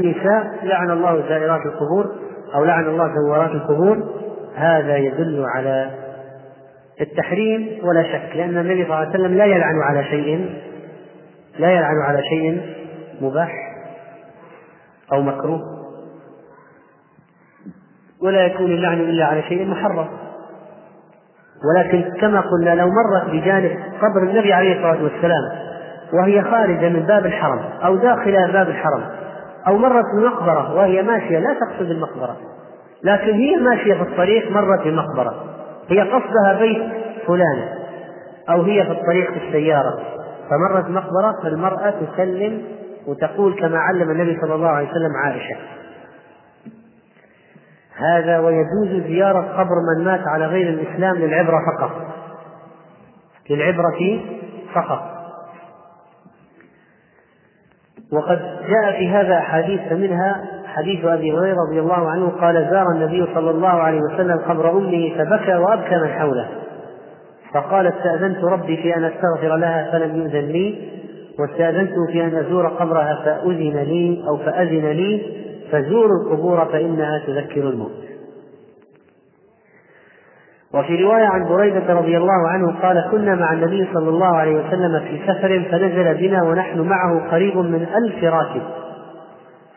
النساء لعن الله زائرات القبور أو لعن الله زوارات القبور. هذا يدل على التحريم ولا شك لأن النبي صلى الله عليه وسلم لا يلعن على شيء لا يلعن على شيء مباح أو مكروه ولا يكون اللعن إلا على شيء محرم. ولكن كما قلنا لو مرت بجانب قبر النبي عليه الصلاة والسلام وهي خارجة من باب الحرم أو داخل باب الحرم أو مرت بمقبرة وهي ماشية لا تقصد المقبرة. لكن هي ماشية في الطريق مرت بمقبرة. هي قصدها بيت فلان أو هي في الطريق في السيارة. فمرت مقبرة فالمرأة تسلم وتقول كما علم النبي صلى الله عليه وسلم عائشة. هذا ويجوز زيارة قبر من مات على غير الإسلام للعبرة فقط. للعبرة فقط. وقد جاء في هذا أحاديث منها حديث أبي هريرة رضي الله عنه قال زار النبي صلى الله عليه وسلم قبر أمه فبكى وأبكى من حوله. فقال استأذنت ربي في أن أستغفر لها فلم يؤذن لي واستأذنته في أن أزور قبرها فأذن لي أو فأذن لي فزوروا القبور فإنها تذكر الموت. وفي رواية عن بريدة رضي الله عنه قال كنا مع النبي صلى الله عليه وسلم في سفر فنزل بنا ونحن معه قريب من ألف راكب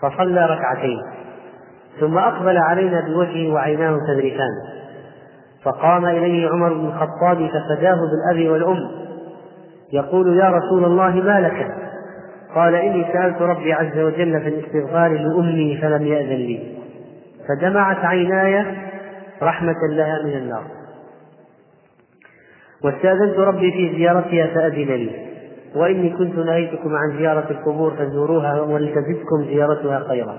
فصلى ركعتين ثم أقبل علينا بوجهه وعيناه تذرفان فقام إليه عمر بن الخطاب ففداه بالأب والأم يقول يا رسول الله ما لك؟ قال إني سألت ربي عز وجل في الاستغفار لأمي فلم يأذن لي فدمعت عيناي رحمة لها من النار. واستأذنت ربي في زيارتها فأذن لي. وإني كنت نهيتكم عن زيارة القبور فزوروها ولتزدكم زيارتها خيرا.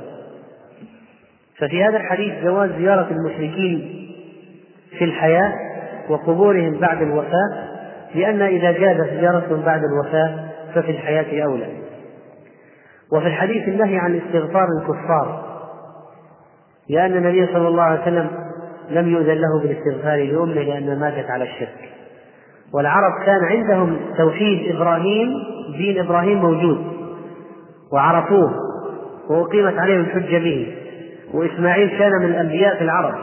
ففي هذا الحديث جواز زيارة المشركين في الحياة وقبورهم بعد الوفاة لأن إذا جاز زيارتهم بعد الوفاة ففي الحياة أولى. وفي الحديث النهي عن استغفار الكفار لأن النبي صلى الله عليه وسلم لم يؤذن له بالاستغفار لأمه لأنها ماتت على الشرك. والعرب كان عندهم توحيد إبراهيم دين إبراهيم موجود. وعرفوه وأقيمت عليهم الحجة به. وإسماعيل كان من الأنبياء في العرب.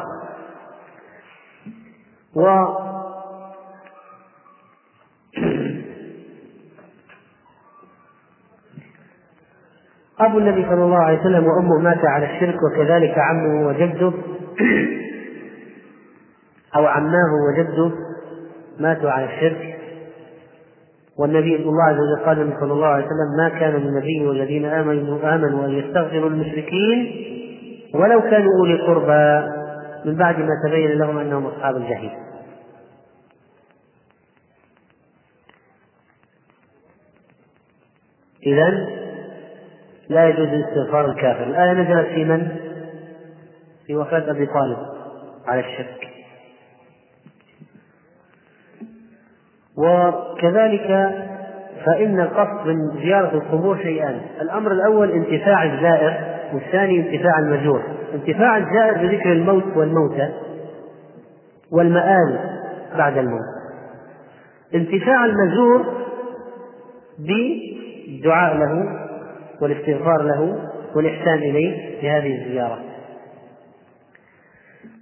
و أبو النبي صلى الله عليه وسلم وأمه مات على الشرك وكذلك عمه وجده أو عماه وجده ماتوا على الشرك. والنبي الله عز وجل قال صلى الله عليه وسلم ما كان للنبي والذين آمنوا آمنوا أن يستغفروا للمشركين ولو كانوا أولي قربى من بعد ما تبين لهم أنهم أصحاب الجحيم. إذا لا يجوز استغفار الكافر. الآية نزلت في من؟ في وفاة أبي طالب على الشرك. وكذلك فإن القصد من زيارة القبور شيئان الأمر الأول انتفاع الزائر والثاني انتفاع المزور انتفاع الزائر بذكر الموت والموتى والمآل بعد الموت. انتفاع المزور بالدعاء له والاستغفار له والإحسان إليه في هذه الزيارة.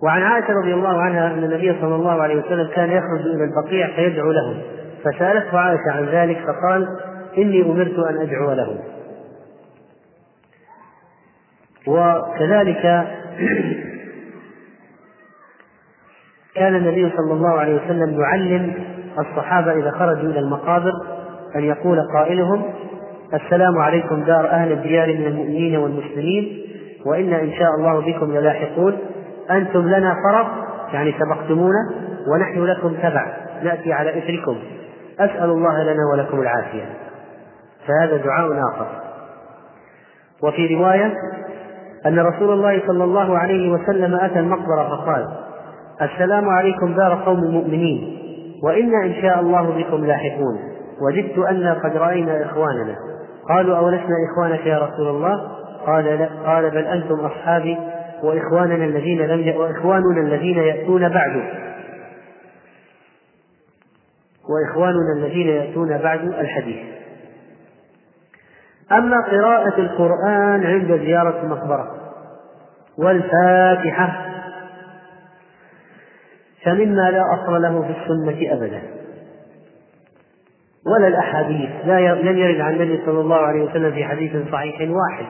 وعن عائشة رضي الله عنها أن النبي صلى الله عليه وسلم كان يخرج إلى البقيع فيدعو لهم فسألته عائشة عن ذلك فقال إني أمرت أن أدعو لهم وكذلك كان النبي صلى الله عليه وسلم يعلم الصحابة إذا خرجوا إلى المقابر أن يقول قائلهم السلام عليكم دار أهل الديار من المؤمنين والمسلمين وإنا إن شاء الله بكم للاحقون. أنتم لنا فرض يعني سبقتمونا ونحن لكم تبع. نأتي على إثركم. أسأل الله لنا ولكم العافية. فهذا دعاء آخر. وفي رواية أن رسول الله صلى الله عليه وسلم أتى المقبرة فقال السلام عليكم دار قوم مؤمنين وإنا إن شاء الله بكم لاحقون. وجدت أنا قد رأينا إخواننا. قالوا أولسنا إخوانك يا رسول الله؟ قال لا. قال بل أنتم أصحابي وإخواننا الذين لم وإخواننا الذين يأتون بعد. وإخواننا الذين يأتون بعد الحديث. أما قراءة القرآن عند زيارة المقبرة والفاتحة فمما لا أصل له في السنة أبدا. ولا الأحاديث. لا لم يرد عن النبي صلى الله عليه وسلم في حديث صحيح واحد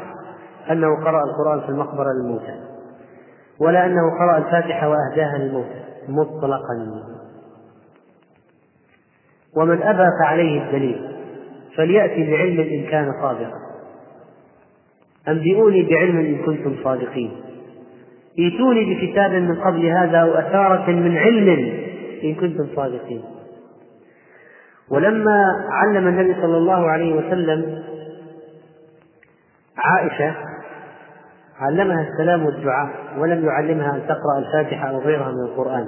أنه قرأ القرآن في المقبرة للموتى. ولا أنه قرأ الفاتحة وأهداها للموتى مطلقا. ومن أبى فعليه الدليل فليأتي بعلم إن كان صادقا. أنبئوني بعلم إن كنتم صادقين. ائتوني بكتاب من قبل هذا أو أثارة من علم إن كنتم صادقين. ولما علم النبي صلى الله عليه وسلم عائشة علمها السلام والدعاء ولم يعلمها أن تقرأ الفاتحة أو غيرها من القرآن.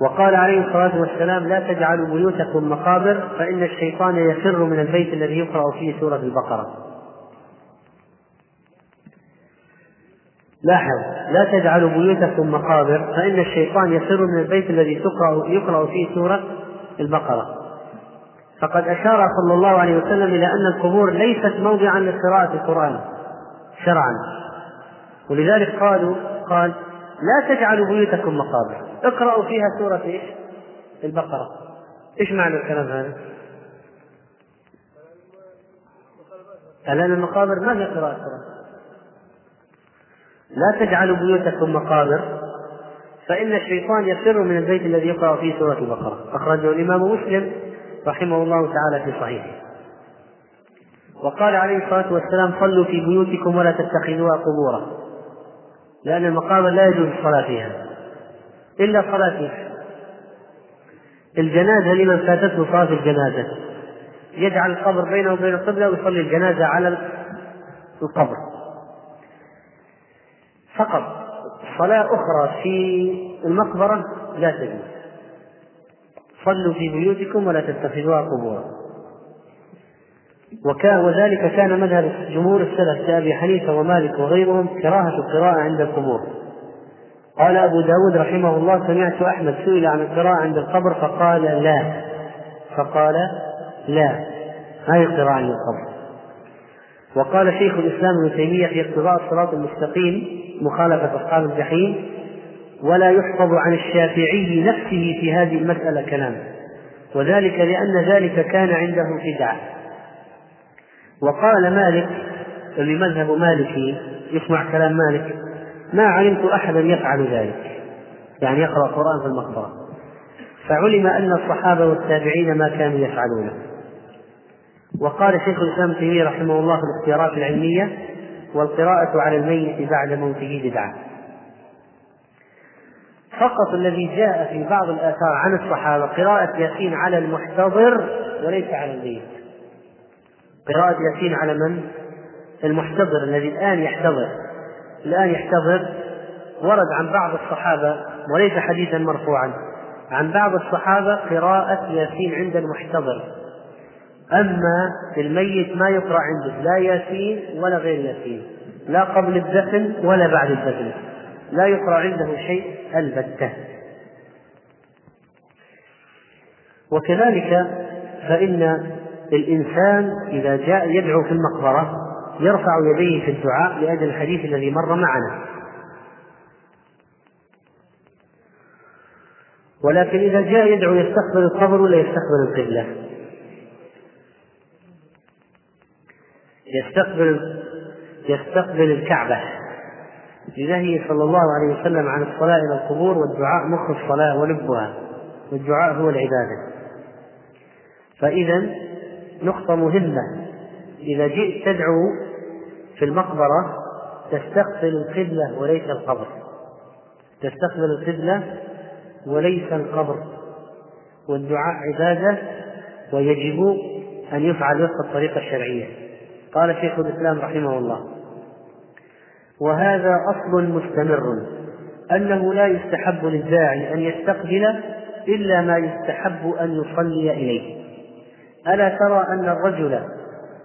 وقال عليه الصلاة والسلام لا تجعلوا بيوتكم مقابر فإن الشيطان يفر من البيت الذي يقرأ فيه سورة البقرة. لاحظ لا تجعلوا بيوتكم مقابر فإن الشيطان يفر من البيت الذي تقرأ يقرأ فيه سورة البقرة. فقد أشار صلى الله عليه وسلم إلى أن القبور ليست موضعا لقراءة القرآن شرعا. ولذلك قالوا قال لا تجعلوا بيوتكم مقابر. اقرأوا فيها سورة إيش؟ البقرة. إيش معنى الكلام هذا؟ الآن المقابر ما هي قراءة القرآن. لا تجعلوا بيوتكم مقابر. فإن الشيطان يفر من البيت الذي يقرأ فيه سورة البقرة. أخرجه الإمام مسلم. رحمه الله تعالى في صحيحه. وقال عليه الصلاة والسلام صلوا في بيوتكم ولا تتخذوها قبورا لأن المقابر لا يجوز الصلاة فيها إلا صلاة الجنازة لمن فاتته صلاة الجنازة. يجعل القبر بينه وبين القبلة ويصلي الجنازة على القبر. فقط صلاة أخرى في المقبرة لا تجوز. صلوا في بيوتكم ولا تتخذوها قبورا. وذلك كان مذهب جمهور السلف كأبي حنيفة ومالك وغيرهم كراهة القراءة عند القبور. قال أبو داود رحمه الله سمعت أحمد سئل عن القراءة عند القبر فقال لا. فقال لا. هذه القراءة عند القبر؟ وقال شيخ الإسلام ابن تيمية في اقتضاء الصراط المستقيم مخالفة أصحاب الجحيم ولا يحفظ عن الشافعي نفسه في هذه المسألة كلام. وذلك لأن ذلك كان عنده بدعة. وقال مالك اللي مذهب مالكي يسمع كلام مالك ما علمت أحدا يفعل ذلك. يعني يقرأ القرآن في المقبرة. فعلم أن الصحابة والتابعين ما كانوا يفعلونه. وقال شيخ الإسلام تيمية رحمه الله في الاختيارات العلمية والقراءة على الميت بعد موته بدعة. فقط الذي جاء في بعض الآثار عن الصحابة قراءة ياسين على المحتضر وليس على الميت قراءة ياسين على من؟ المحتضر الذي الآن يحتضر. الآن يحتضر ورد عن بعض الصحابة وليس حديثا مرفوعا. عن بعض الصحابة قراءة ياسين عند المحتضر. أما الميت ما يقرأ عنده لا ياسين ولا غير ياسين. لا قبل الدفن ولا بعد الدفن. لا يقرأ عنده شيء البتة. وكذلك فإن الإنسان إذا جاء يدعو في المقبرة يرفع يديه في الدعاء لأجل الحديث الذي مر معنا. ولكن إذا جاء يدعو يستقبل القبر ولا يستقبل القبلة؟ يستقبل يستقبل الكعبة. لنهي صلى الله عليه وسلم عن الصلاة إلى القبور والدعاء مخ الصلاة ولبها. والدعاء هو العبادة. فإذا نقطة مهمة. إذا جئت تدعو في المقبرة تستقبل القبلة وليس القبر. تستقبل القبلة وليس القبر. والدعاء عبادة ويجب أن يفعل وفق الطريقة الشرعية. قال شيخ الإسلام رحمه الله وهذا أصل مستمر أنه لا يستحب للداعي أن يستقبل إلا ما يستحب أن يصلي إليه. ألا ترى أن الرجل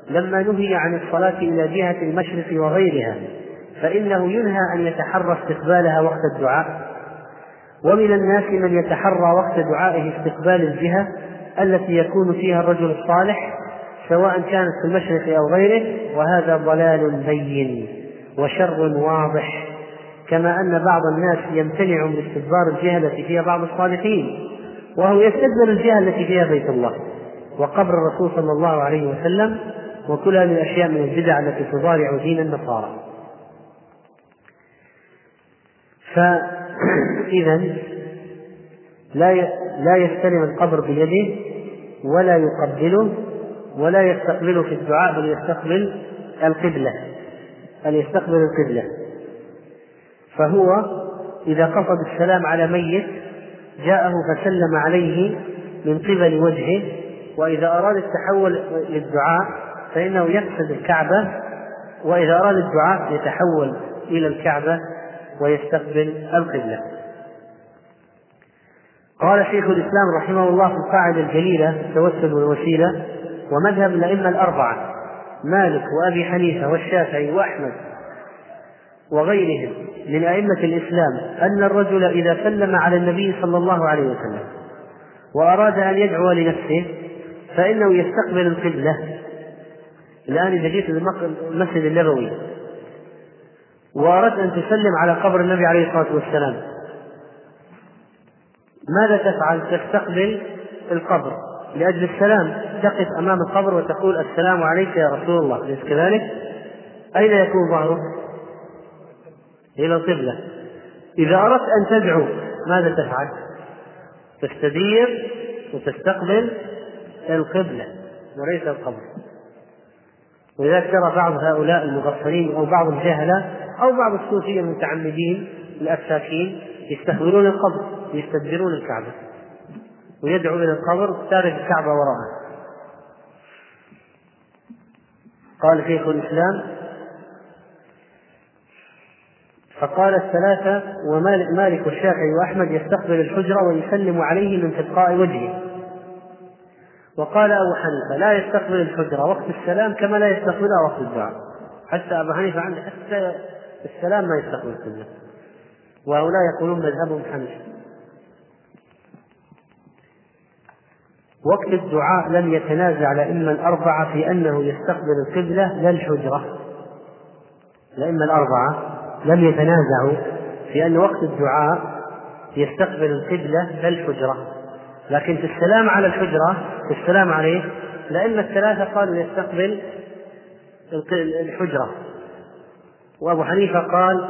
لما نهي عن الصلاة إلى جهة المشرق وغيرها فإنه ينهى أن يتحرى استقبالها وقت الدعاء. ومن الناس من يتحرى وقت دعائه استقبال الجهة التي يكون فيها الرجل الصالح سواء كانت في المشرق أو غيره وهذا ضلال بين. وشر واضح كما أن بعض الناس يمتنع من استدبار الجهة التي فيها بعض الصالحين وهو يستدبر الجهة التي فيها بيت الله وقبر الرسول صلى الله عليه وسلم وكل هذه الأشياء من البدع التي تضارع دين النصارى. فإذا لا لا يستلم القبر بيده ولا يقبله ولا يستقبله في الدعاء بل يستقبل القبلة. بل يستقبل القبلة. فهو إذا قصد السلام على ميت جاءه فسلم عليه من قبل وجهه وإذا أراد التحول للدعاء فإنه يقصد الكعبة وإذا أراد الدعاء يتحول إلى الكعبة ويستقبل القبلة. قال شيخ الإسلام رحمه الله في القاعدة الجليلة التوسل والوسيلة ومذهب الأئمة الأربعة. مالك وأبي حنيفة والشافعي وأحمد وغيرهم من أئمة الإسلام أن الرجل إذا سلم على النبي صلى الله عليه وسلم وأراد أن يدعو لنفسه فإنه يستقبل القبلة الآن إذا جئت المسجد النبوي وأردت أن تسلم على قبر النبي عليه الصلاة والسلام ماذا تفعل؟ تستقبل القبر لأجل السلام تقف أمام القبر وتقول السلام عليك يا رسول الله أليس كذلك؟ أين يكون ظهرك؟ إلى القبلة إذا أردت أن تدعو ماذا تفعل؟ تستدير وتستقبل القبلة وليس القبر ولذلك ترى بعض هؤلاء المغفلين أو بعض الجهلة أو بعض الصوفية المتعمدين الأفاكين يستقبلون القبر ويستدبرون الكعبة ويدعو إلى القبر تارك الكعبة وراءه قال شيخ الإسلام فقال الثلاثة ومالك مالك والشافعي وأحمد يستقبل الحجرة ويسلم عليه من تلقاء وجهه. وقال أبو حنيفة لا يستقبل الحجرة وقت السلام كما لا يستقبلها وقت الدعاء. حتى أبو حنيفة عنده حتى السلام ما يستقبل القبلة وهؤلاء يقولون مذهبهم حنيفة وقت الدعاء لم يتنازع الأئمة الأربعة في أنه يستقبل القبلة لا الحجرة. الأئمة الأربعة لم يتنازعوا في أن وقت الدعاء يستقبل القبلة لا الحجرة. لكن في السلام على الحجرة في السلام عليه الأئمة الثلاثة قالوا يستقبل الحجرة. وأبو حنيفة قال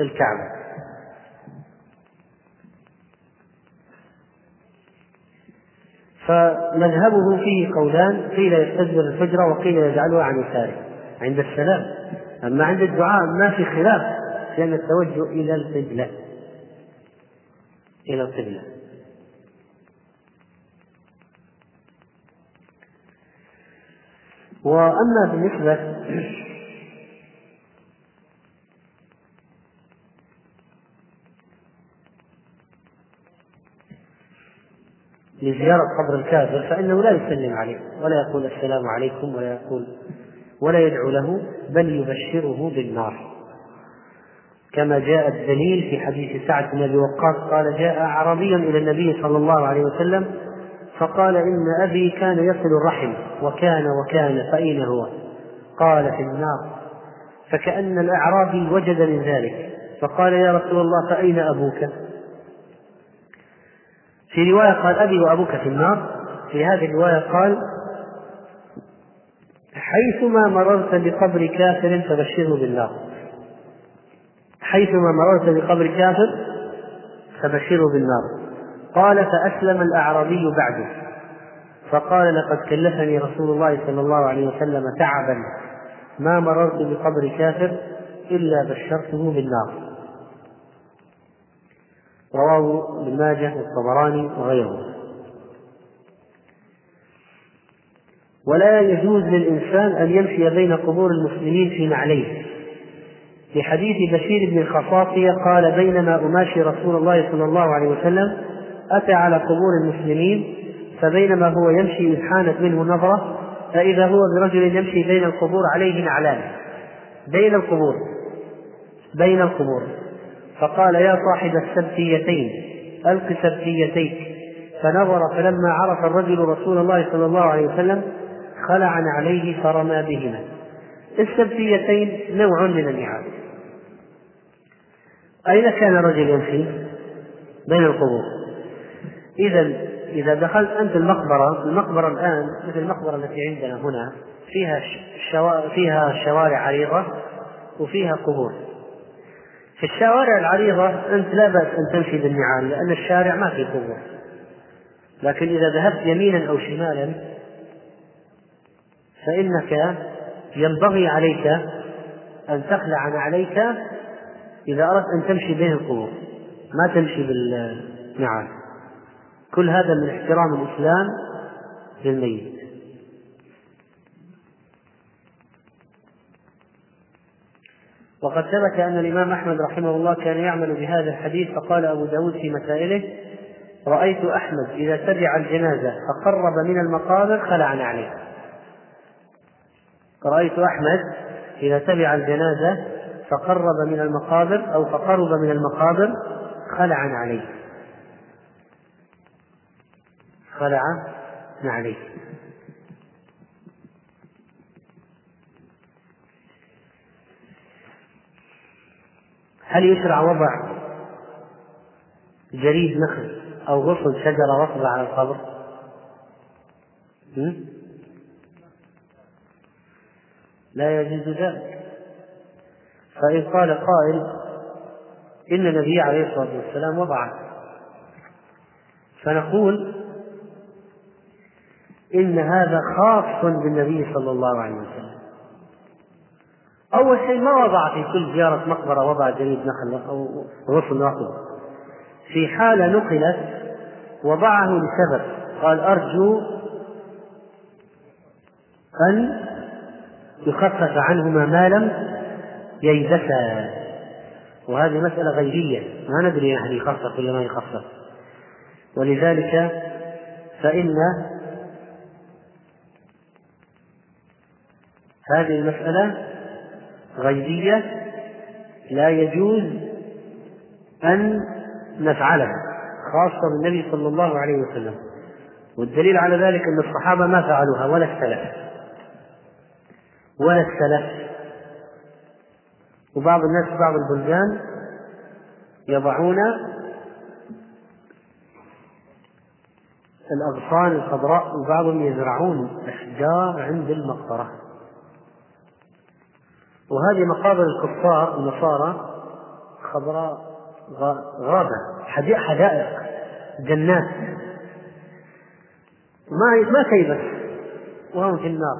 الكعبة. فمذهبه فيه قولان قيل يستدبر الحجرة وقيل يجعلها عن يساره. عند السلام. أما عند الدعاء ما في خلاف لأن التوجه إلى القبلة. إلى القبلة. وأما بالنسبة لزيارة قبر الكافر فإنه لا يسلم عليه ولا يقول السلام عليكم ولا يقول ولا يدعو له بل يبشره بالنار كما جاء الدليل في حديث سعد بن أبي وقاص قال جاء أعرابي إلى النبي صلى الله عليه وسلم فقال إن أبي كان يصل الرحم وكان وكان فأين هو؟ قال في النار فكأن الأعرابي وجد من ذلك فقال يا رسول الله فأين أبوك؟ في رواية قال أبي وأبوك في النار في هذه الرواية قال حيثما مررت بقبر كافر فبشره بالنار. حيثما مررت بقبر كافر فبشره بالنار. قال فأسلم الأعرابي بعده. فقال لقد كلفني رسول الله صلى الله عليه وسلم تعبا. ما مررت بقبر كافر إلا بشرته بالنار. رواه ابن ماجه والطبراني وغيره. ولا يجوز للإنسان أن يمشي بين قبور المسلمين في نعليه في حديث بشير بن الخصاصية قال بينما أماشي رسول الله صلى الله عليه وسلم أتى على قبور المسلمين فبينما هو يمشي إذ حانت منه نظرة فإذا هو برجل يمشي بين القبور عليه نعلان بين القبور. بين القبور. فقال يا صاحب السبتيتين ألق سبتيتيك. فنظر فلما عرف الرجل رسول الله صلى الله عليه وسلم خلع عليه فرمى بهما. السبتيتين نوع من النعال. أين كان الرجل يمشي؟ بين القبور. إذا إذا دخلت أنت المقبرة المقبرة الآن مثل المقبرة التي عندنا هنا فيها فيها شوارع عريضة وفيها قبور. في الشوارع العريضة أنت لا بأس أن تمشي بالنعال لأن الشارع ما فيه قبور لكن إذا ذهبت يمينا أو شمالا فإنك ينبغي عليك أن تخلع عليك إذا أردت أن تمشي بين القبور ما تمشي بالنعال. كل هذا من احترام الإسلام للميت. وقد ثبت أن الإمام أحمد رحمه الله كان يعمل بهذا الحديث فقال أبو داود في مسائله رأيت أحمد إذا تبع الجنازة فقرب من المقابر خلع عليه. رأيت أحمد إذا تبع الجنازة فقرب من المقابر أو فقرب من المقابر خلع عليه. خلع عليه. هل يشرع وضع جريد نخل أو غصن شجرة رطبة على القبر؟ لا يجوز ذلك. فإن قال قائل إن النبي عليه الصلاة والسلام وضعه فنقول إن هذا خاص بالنبي صلى الله عليه وسلم. أول شيء ما وضع في كل زيارة مقبرة وضع جريد نخل أو غصن رطب في حالة نقلت وضعه لسبب. قال أرجو أن يخفف عنهما ما لم ييبسا. وهذه مسألة غيرية. ما ندري هل يخفف ولا ما يخفف. ولذلك فإن هذه المسألة غيبية لا يجوز أن نفعلها خاصة بالنبي صلى الله عليه وسلم. والدليل على ذلك أن الصحابة ما فعلوها ولا السلف. ولا السلف. وبعض الناس في بعض البلدان يضعون الأغصان الخضراء وبعضهم يزرعون أشجار عند المقبرة. وهذه مقابر الكفار النصارى خضراء غابة حدائق جنات. ما ما كيبس وهم في النار.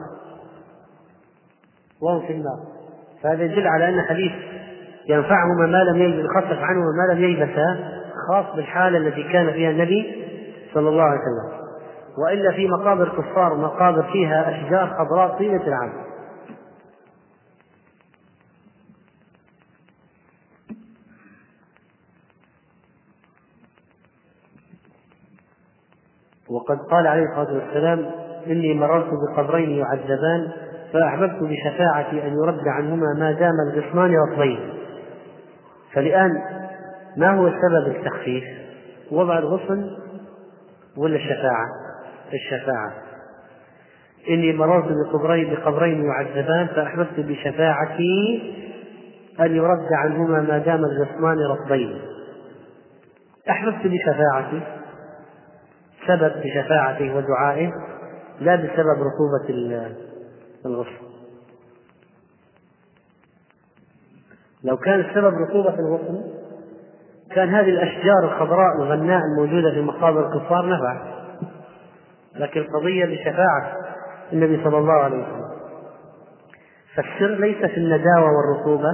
وهم في النار. فهذا يدل على أن حديث ينفعهما ما لم يخفف عنهما ما لم يلبسا خاص بالحالة التي كان فيها النبي صلى الله عليه وسلم. وإلا في مقابر كفار مقابر فيها أشجار خضراء طيلة العام. وقد قال عليه الصلاة والسلام إني مررت بقبرين يعذبان فأحببت بشفاعتي أن يرد عنهما ما دام الغصنان رطبين فالآن ما هو سبب التخفيف؟ وضع الغصن ولا الشفاعة؟ الشفاعة إني مررت بقبرين بقبرين يعذبان فأحببت بشفاعتي أن يرد عنهما ما دام الغصنان رطبين أحببت بشفاعتي سبب بشفاعته ودعائه لا بسبب رطوبة الغصن. لو كان السبب رطوبة الغصن كان هذه الأشجار الخضراء الغناء الموجودة في مقابر الكفار نفع. لكن القضية بشفاعة النبي صلى الله عليه وسلم. فالسر ليس في النداوة والرطوبة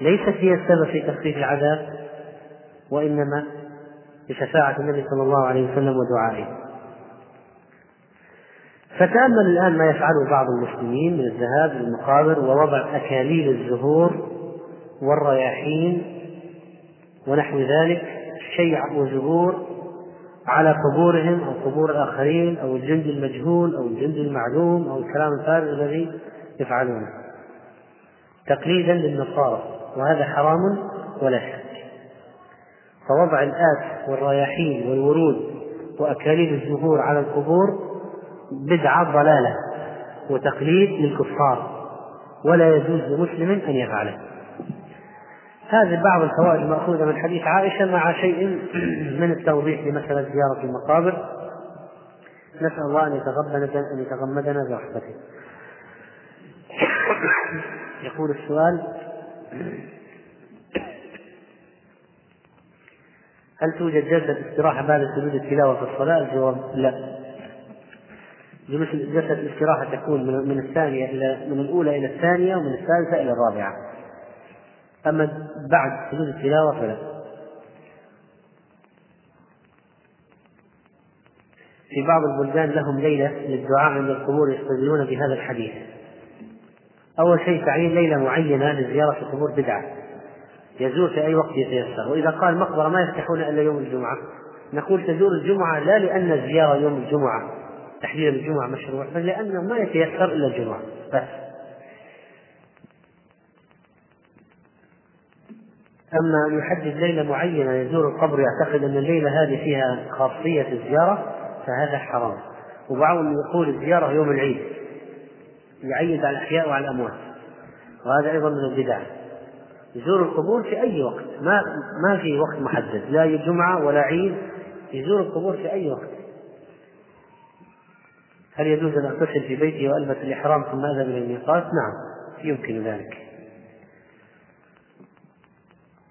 ليست هي السبب في تخفيف العذاب وإنما بشفاعة النبي صلى الله عليه وسلم ودعائه. فتأمل الآن ما يفعله بعض المسلمين من الذهاب للمقابر ووضع أكاليل الزهور والرياحين ونحو ذلك شيع وزهور على قبورهم أو قبور الآخرين أو الجند المجهول أو الجند المعلوم أو الكلام الفارغ الذي يفعلونه. تقليدا للنصارى وهذا حرام ولا شك. فوضع الآت والرياحين والورود وأكاليل الزهور على القبور بدعة ضلالة وتقليد للكفار. ولا يجوز لمسلم أن يفعله. هذه بعض الفوائد المأخوذة من حديث عائشة مع شيء من التوضيح لمسألة زيارة المقابر. نسأل الله أن يتغمدنا أن يتغمدنا برحمته. يقول السؤال هل توجد جلسة استراحة بعد سجود التلاوة في الصلاة؟ الجواب لا. جلسة الاستراحة تكون من الثانية إلى من الأولى إلى الثانية ومن الثالثة إلى الرابعة. أما بعد سجود التلاوة فلا. في بعض البلدان لهم ليلة للدعاء عند القبور يستدلون بهذا الحديث. أول شيء تعيين ليلة معينة لزيارة القبور بدعة. يزور في أي وقت يتيسر، وإذا قال مقبرة ما يفتحون إلا يوم الجمعة، نقول تزور الجمعة لا لأن الزيارة يوم الجمعة تحديدا الجمعة مشروع، بل لأنه ما يتيسر إلا الجمعة. بس. أما أن يحدد ليلة معينة يزور القبر يعتقد أن الليلة هذه فيها خاصية الزيارة فهذا حرام. وبعضهم يقول الزيارة يوم العيد يعيد على الأحياء وعلى الأموات. وهذا أيضا من البدع. يزور القبور في أي وقت. ما ما في وقت محدد. لا جمعة ولا عيد. يزور القبور في أي وقت. هل يجوز أن أغتسل في بيتي وألبس الإحرام ثم أذهب إلى الميقات؟ نعم يمكن ذلك.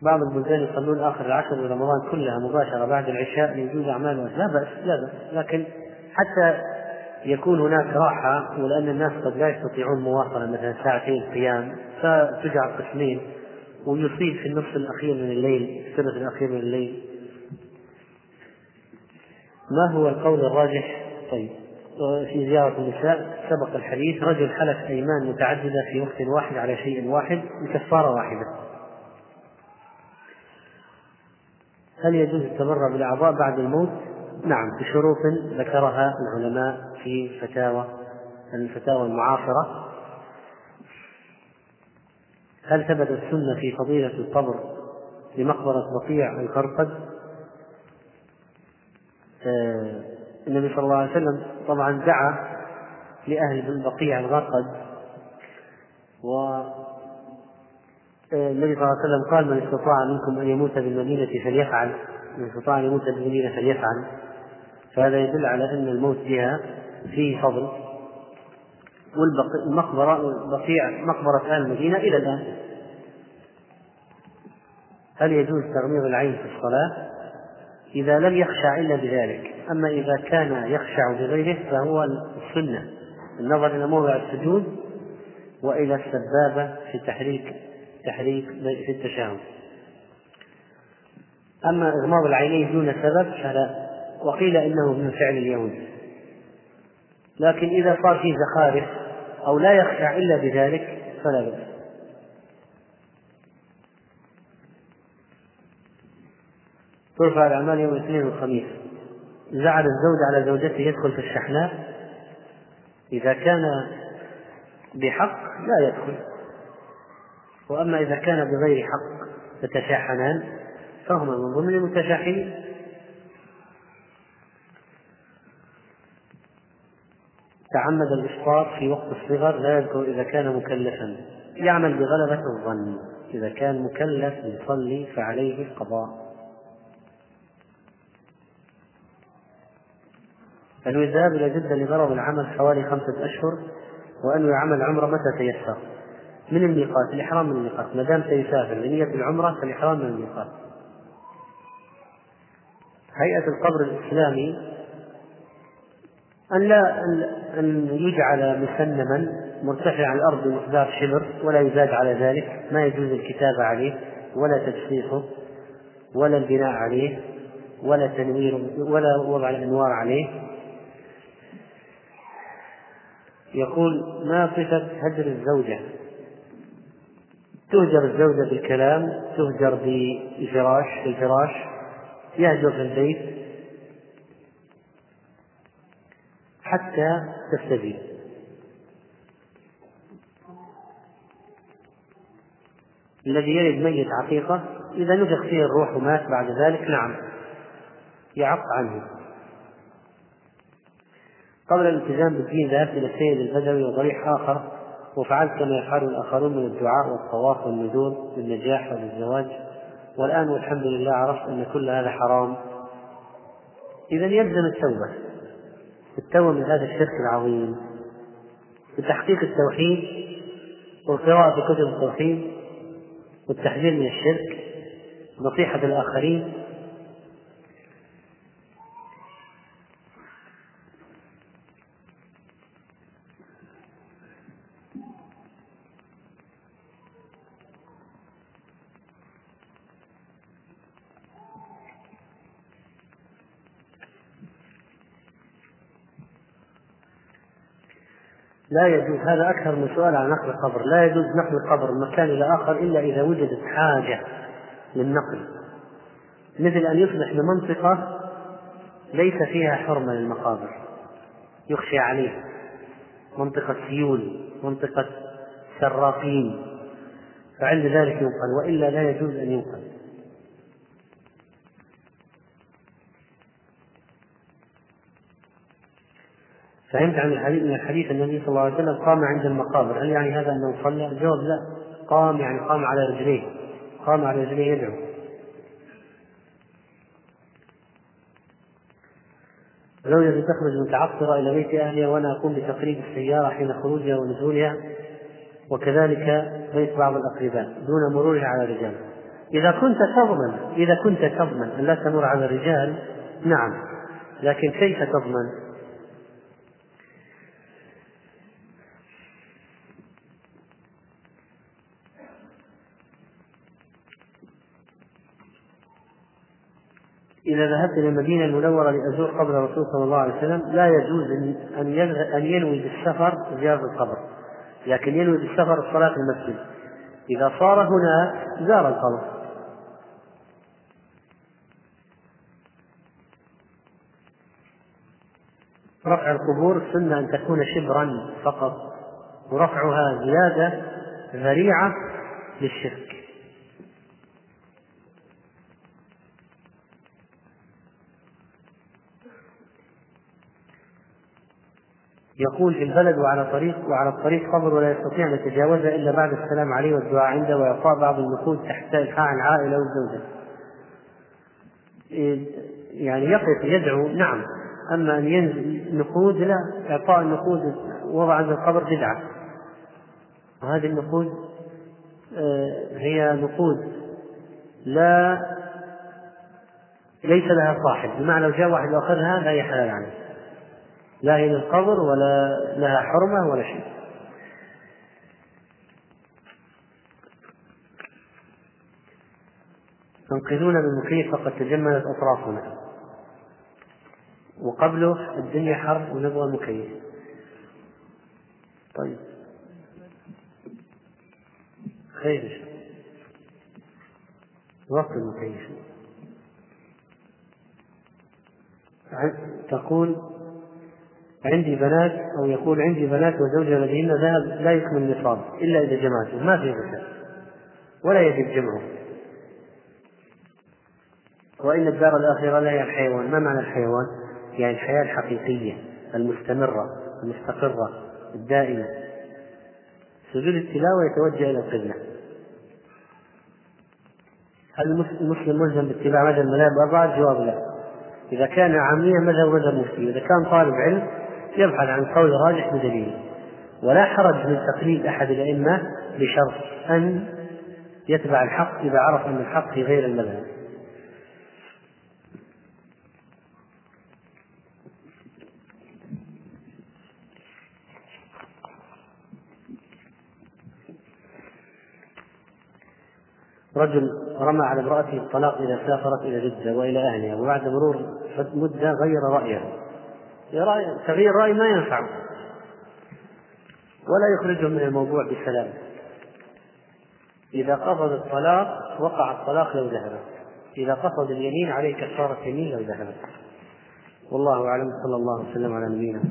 بعض البلدان يصلون آخر العشر من رمضان كلها مباشرة بعد العشاء لوجود أعمال لا بأس لا بأس. لكن حتى يكون هناك راحة ولأن الناس قد لا يستطيعون مواصلة مثلا ساعتين قيام فتجعل قسمين ويصيب في النصف الأخير من الليل الثلث الأخير من الليل. ما هو القول الراجح؟ طيب في زيارة النساء سبق الحديث رجل حلف أيمان متعددة في وقت واحد على شيء واحد بكفارة واحدة. هل يجوز التبرع بالأعضاء بعد الموت؟ نعم بشروط ذكرها العلماء في فتاوى الفتاوى المعاصرة. هل ثبت السنة في فضيلة القبر لمقبرة بقيع القرقد؟ آه النبي صلى الله عليه وسلم طبعا دعا لأهل بقيع الغرقد و النبي صلى الله عليه وسلم قال من استطاع منكم أن يموت بالمدينة فليفعل من استطاع أن يموت بالمدينة فليفعل فهذا يدل على أن الموت بها فيه فضل والمقبرة بقيع مقبرة أهل المدينة إلى الآن. هل يجوز تغميض العين في الصلاة؟ إذا لم يخشع إلا بذلك، أما إذا كان يخشع بغيره فهو السنة. النظر إلى موضع السجود وإلى السبابة في تحريك تحريك في التشاؤم أما إغماض العينين دون سبب فلا. وقيل إنه من فعل اليهود. لكن إذا صار فيه زخارف أو لا يخشع إلا بذلك فلا بأس ترفع الأعمال يوم الاثنين والخميس؟ زعل الزوج على زوجته يدخل في الشحناء. إذا كان بحق لا يدخل. وأما إذا كان بغير حق يتشاحنان فهما من ضمن المتشاحنين. تعمد الإسقاط في وقت الصغر لا يذكر إذا كان مكلفا. يعمل بغلبة الظن. إذا كان مكلف يصلي فعليه القضاء. أنه يذهب إلى جدة لغرض العمل حوالي خمسة أشهر وأنه يعمل عمرة متى تيسر؟ من الميقات؟ الإحرام من الميقات. ما دام سيسافر لنية العمرة فالإحرام من الميقات. هيئة القبر الإسلامي أن لا أن يجعل مسنما مرتفع الأرض بمقدار شبر ولا يزاد على ذلك ما يجوز الكتابة عليه ولا تجسيسه ولا البناء عليه ولا تنوير ولا وضع الأنوار عليه. يقول ما صفة هجر الزوجة؟ تهجر الزوجة بالكلام تهجر بالفراش في الفراش يهجر في البيت حتى تستجيب. الذي يلد ميت عقيقة إذا نفخ فيه الروح ومات بعد ذلك نعم يعق عنه. قبل الالتزام بالدين ذهبت إلى السيد البدوي وضريح آخر وفعلت كما يفعل الآخرون من الدعاء والطواف والنذور للنجاح وللزواج. والآن والحمد لله عرفت أن كل هذا حرام. إذا يلزم التوبة. التوبة من هذا الشرك العظيم. بتحقيق التوحيد والقراءة في كتب التوحيد والتحذير من الشرك نصيحة الآخرين لا يجوز هذا أكثر من سؤال عن نقل القبر. لا يجوز نقل القبر من مكان إلى آخر إلا إذا وجدت حاجة للنقل مثل أن يصبح بمنطقة ليس فيها حرمة للمقابر. يخشى عليه منطقة سيول منطقة سراقين فعند ذلك ينقل وإلا لا يجوز أن ينقل. فهمت عن الحديث من الحديث النبي صلى الله عليه وسلم قام عند المقابر. هل يعني هذا أنه صلى؟ الجواب لا. قام يعني قام على رجليه. قام على رجليه يدعو. زوجتي تخرج متعطرة إلى بيت أهلها وأنا أقوم بتقريب السيارة حين خروجها ونزولها وكذلك بيت بعض الأقرباء دون مرورها على الرجال إذا كنت تضمن إذا كنت تضمن أن لا تمر على الرجال نعم. لكن كيف تضمن؟ إذا ذهبت إلى المدينة المنورة لأزور قبر الرسول صلى الله عليه وسلم لا يجوز أن أن ينوي بالسفر زيارة القبر. لكن ينوي بالسفر الصلاة في المسجد. إذا صار هنا زار القبر. رفع القبور السنة أن تكون شبرا فقط ورفعها زيادة ذريعة للشرك. يقول في البلد وعلى طريق وعلى الطريق قبر ولا يستطيع أن يتجاوزها إلا بعد السلام عليه والدعاء عنده واعطاء بعض النقود تحت إلحاء العائلة والزوجة. يعني يقف يدعو نعم أما أن ينزل نقود لا إعطاء النقود وضع عند القبر بدعة. وهذه النقود آه، هي نقود لا ليس لها صاحب بمعنى لو جاء واحد وأخذها لا يحلال عنه لا هي للقبر ولا لها حرمة ولا شيء. تنقذون بالمكيف فقد تجمدت أطرافنا. وقبله الدنيا حر ونبغى مكيف. طيب. خير. وقت المكيف. تقول عندي بنات أو يقول عندي بنات وزوجها لديهن ذهب لا يكمل النصاب إلا إذا جمعته ما في زكاة ولا يجب جمعه. وإن الدار الآخرة لا هي الحيوان. ما معنى الحيوان؟ يعني الحياة الحقيقية المستمرة المستقرة الدائمة. سجود التلاوة يتوجه إلى القبلة. هل المسلم ملزم باتباع مذهب المذاهب الأربعة؟ الجواب لا. إذا كان عاميا مذهب مذهب مفتي. إذا كان طالب علم يبحث عن قول راجح بدليل. ولا حرج من تقليد أحد الأئمة بشرط أن يتبع الحق إذا عرف أن الحق في غير المذهب. رجل رمى على امرأته الطلاق إذا سافرت إلى جدة وإلى أهلها وبعد مرور مدة غير رأيه تغيير الرأي ما ينفع. ولا يخرجه من الموضوع بسلام. إذا قصد الطلاق وقع الطلاق لو ذهبت إذا قصد اليمين عليه كفارة يمين لو ذهبت والله أعلم. صلى الله وسلم على نبينا